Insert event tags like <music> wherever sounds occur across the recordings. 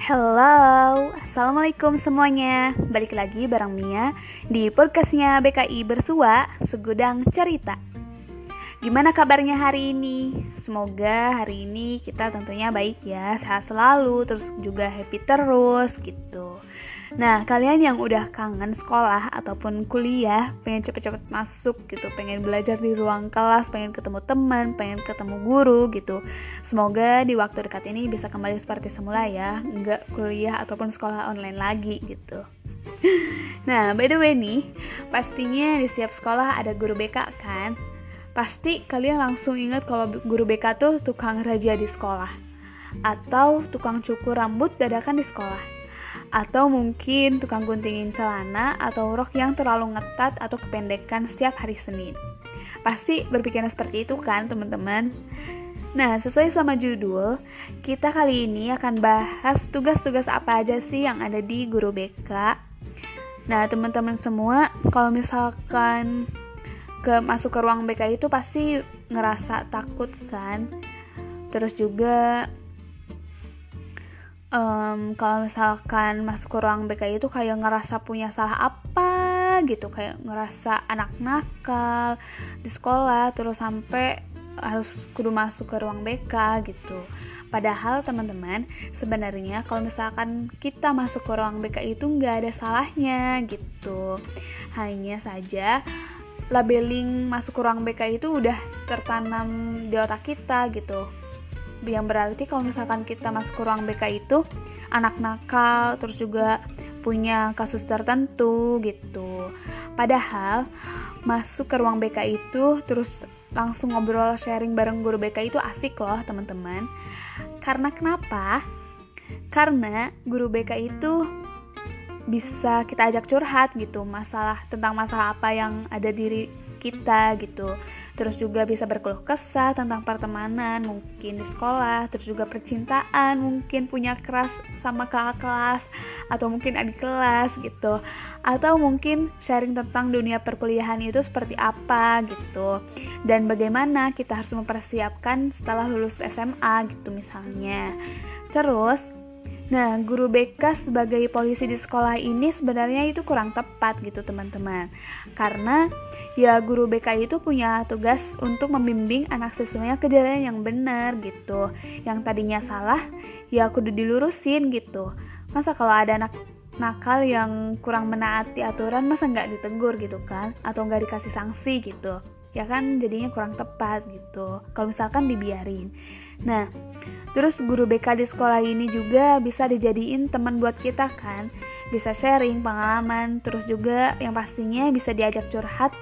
Halo, Assalamualaikum semuanya. Balik lagi bareng Mia di podcastnya BKI Bersua Segudang Cerita Gimana kabarnya hari ini? Semoga hari ini kita tentunya baik ya Sehat selalu, terus juga happy terus gitu Nah, kalian yang udah kangen sekolah ataupun kuliah, pengen cepet-cepet masuk gitu, pengen belajar di ruang kelas, pengen ketemu teman, pengen ketemu guru gitu. Semoga di waktu dekat ini bisa kembali seperti semula ya, nggak kuliah ataupun sekolah online lagi gitu. <laughs> Nah, by the way nih, pastinya di setiap sekolah ada guru BK kan? Pasti kalian langsung ingat kalau guru BK tuh tukang raja di sekolah atau tukang cukur rambut dadakan di sekolah atau mungkin tukang guntingin celana atau rok yang terlalu ngetat atau kependekan setiap hari Senin. Pasti berpikiran seperti itu kan teman-teman? Nah, sesuai sama judul, kita kali ini akan bahas tugas-tugas apa aja sih yang ada di guru BK. Nah, teman-teman semua, kalau misalkan ke masuk ke ruang BK itu pasti ngerasa takut kan? Terus juga um, kalau misalkan masuk ke ruang BK itu kayak ngerasa punya salah apa gitu. Kayak ngerasa anak nakal di sekolah terus sampai harus kudu masuk ke ruang BK gitu. Padahal teman-teman sebenarnya kalau misalkan kita masuk ke ruang BK itu nggak ada salahnya gitu. Hanya saja labeling masuk ke ruang BK itu udah tertanam di otak kita gitu. Yang berarti kalau misalkan kita masuk ke ruang BK itu anak nakal terus juga punya kasus tertentu gitu. Padahal masuk ke ruang BK itu terus langsung ngobrol sharing bareng guru BK itu asik loh teman-teman. Karena kenapa? Karena guru BK itu bisa kita ajak curhat gitu masalah tentang masalah apa yang ada di kita gitu. Terus juga bisa berkeluh kesah tentang pertemanan mungkin di sekolah terus juga percintaan mungkin punya keras sama kakak kelas atau mungkin adik kelas gitu. Atau mungkin sharing tentang dunia perkuliahan itu seperti apa gitu. Dan bagaimana kita harus mempersiapkan setelah lulus SMA gitu misalnya. Terus Nah, guru BK sebagai polisi di sekolah ini sebenarnya itu kurang tepat gitu teman-teman. Karena ya guru BK itu punya tugas untuk membimbing anak siswanya ke jalan yang benar gitu. Yang tadinya salah ya kudu dilurusin gitu. Masa kalau ada anak nakal yang kurang menaati aturan masa nggak ditegur gitu kan? Atau nggak dikasih sanksi gitu Ya kan jadinya kurang tepat gitu. Kalau misalkan dibiarin. Nah, Terus guru BK di sekolah ini juga bisa dijadiin teman buat kita kan. Bisa sharing pengalaman Terus juga yang pastinya bisa diajak curhat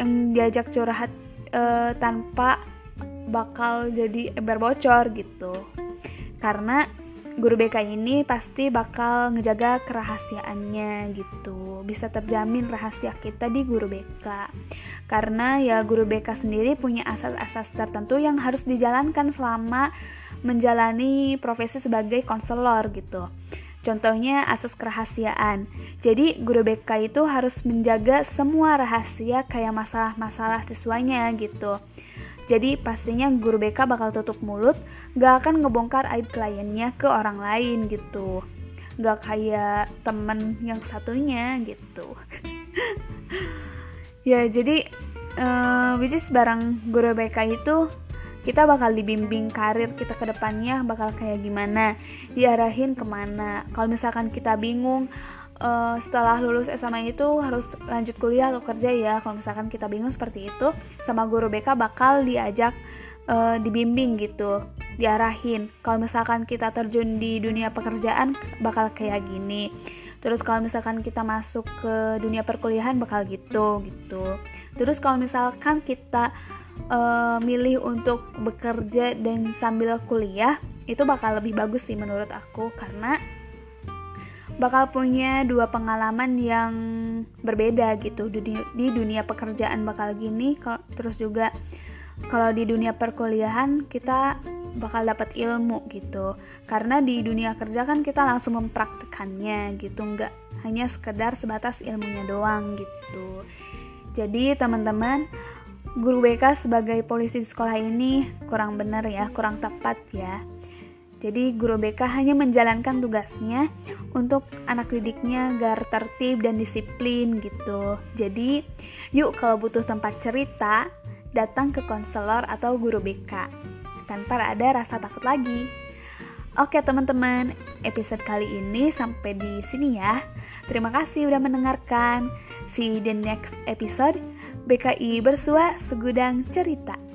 Yang diajak curhat e, tanpa bakal jadi ember bocor gitu. Karena guru BK ini pasti bakal ngejaga kerahasiaannya gitu Bisa terjamin rahasia kita di guru BK Karena ya guru BK sendiri punya asas-asas tertentu yang harus dijalankan selama menjalani profesi sebagai konselor gitu. Contohnya asas kerahasiaan. Jadi guru BK itu harus menjaga semua rahasia kayak masalah-masalah siswanya gitu. Jadi pastinya guru BK bakal tutup mulut, gak akan ngebongkar aib kliennya ke orang lain gitu. Gak kayak temen yang satunya gitu. <laughs> ya jadi uh, bisnis barang guru BK itu kita bakal dibimbing karir kita ke depannya bakal kayak gimana diarahin ke mana kalau misalkan kita bingung uh, setelah lulus SMA itu harus lanjut kuliah atau kerja ya. Kalau misalkan kita bingung seperti itu sama guru BK bakal diajak uh, dibimbing gitu diarahin. Kalau misalkan kita terjun di dunia pekerjaan bakal kayak gini. Terus kalau misalkan kita masuk ke dunia perkuliahan bakal gitu gitu. Terus kalau misalkan kita uh, milih untuk bekerja dan sambil kuliah itu bakal lebih bagus sih menurut aku. Karena bakal punya dua pengalaman yang berbeda gitu. Di, di dunia pekerjaan bakal gini terus juga kalau di dunia perkuliahan kita bakal dapat ilmu gitu. Karena di dunia kerja kan kita langsung mempraktekannya gitu nggak hanya sekedar sebatas ilmunya doang gitu. Jadi teman-teman guru BK sebagai polisi di sekolah ini kurang benar ya, kurang tepat ya. Jadi guru BK hanya menjalankan tugasnya untuk anak didiknya agar tertib dan disiplin gitu. Jadi yuk kalau butuh tempat cerita, datang ke konselor atau guru BK tanpa ada rasa takut lagi. Oke teman-teman, episode kali ini sampai di sini ya. Terima kasih udah mendengarkan. See you the next episode. BKI Bersua Segudang Cerita.